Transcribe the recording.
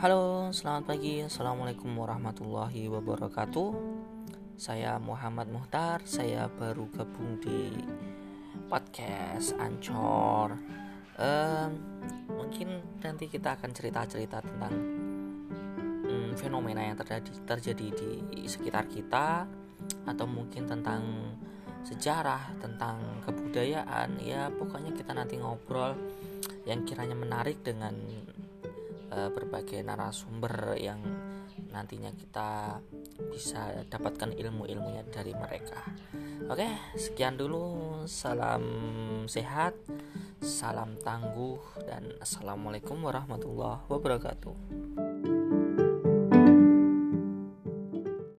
Halo, selamat pagi. Assalamualaikum warahmatullahi wabarakatuh. Saya Muhammad Muhtar. Saya baru gabung di podcast Ancor. Um, mungkin nanti kita akan cerita-cerita tentang um, fenomena yang terjadi terjadi di sekitar kita, atau mungkin tentang sejarah, tentang kebudayaan. Ya, pokoknya kita nanti ngobrol yang kiranya menarik dengan uh, berbagai narasumber yang nantinya kita bisa dapatkan ilmu-ilmunya dari mereka. Oke, sekian dulu. Salam sehat, salam tangguh, dan assalamualaikum warahmatullahi wabarakatuh.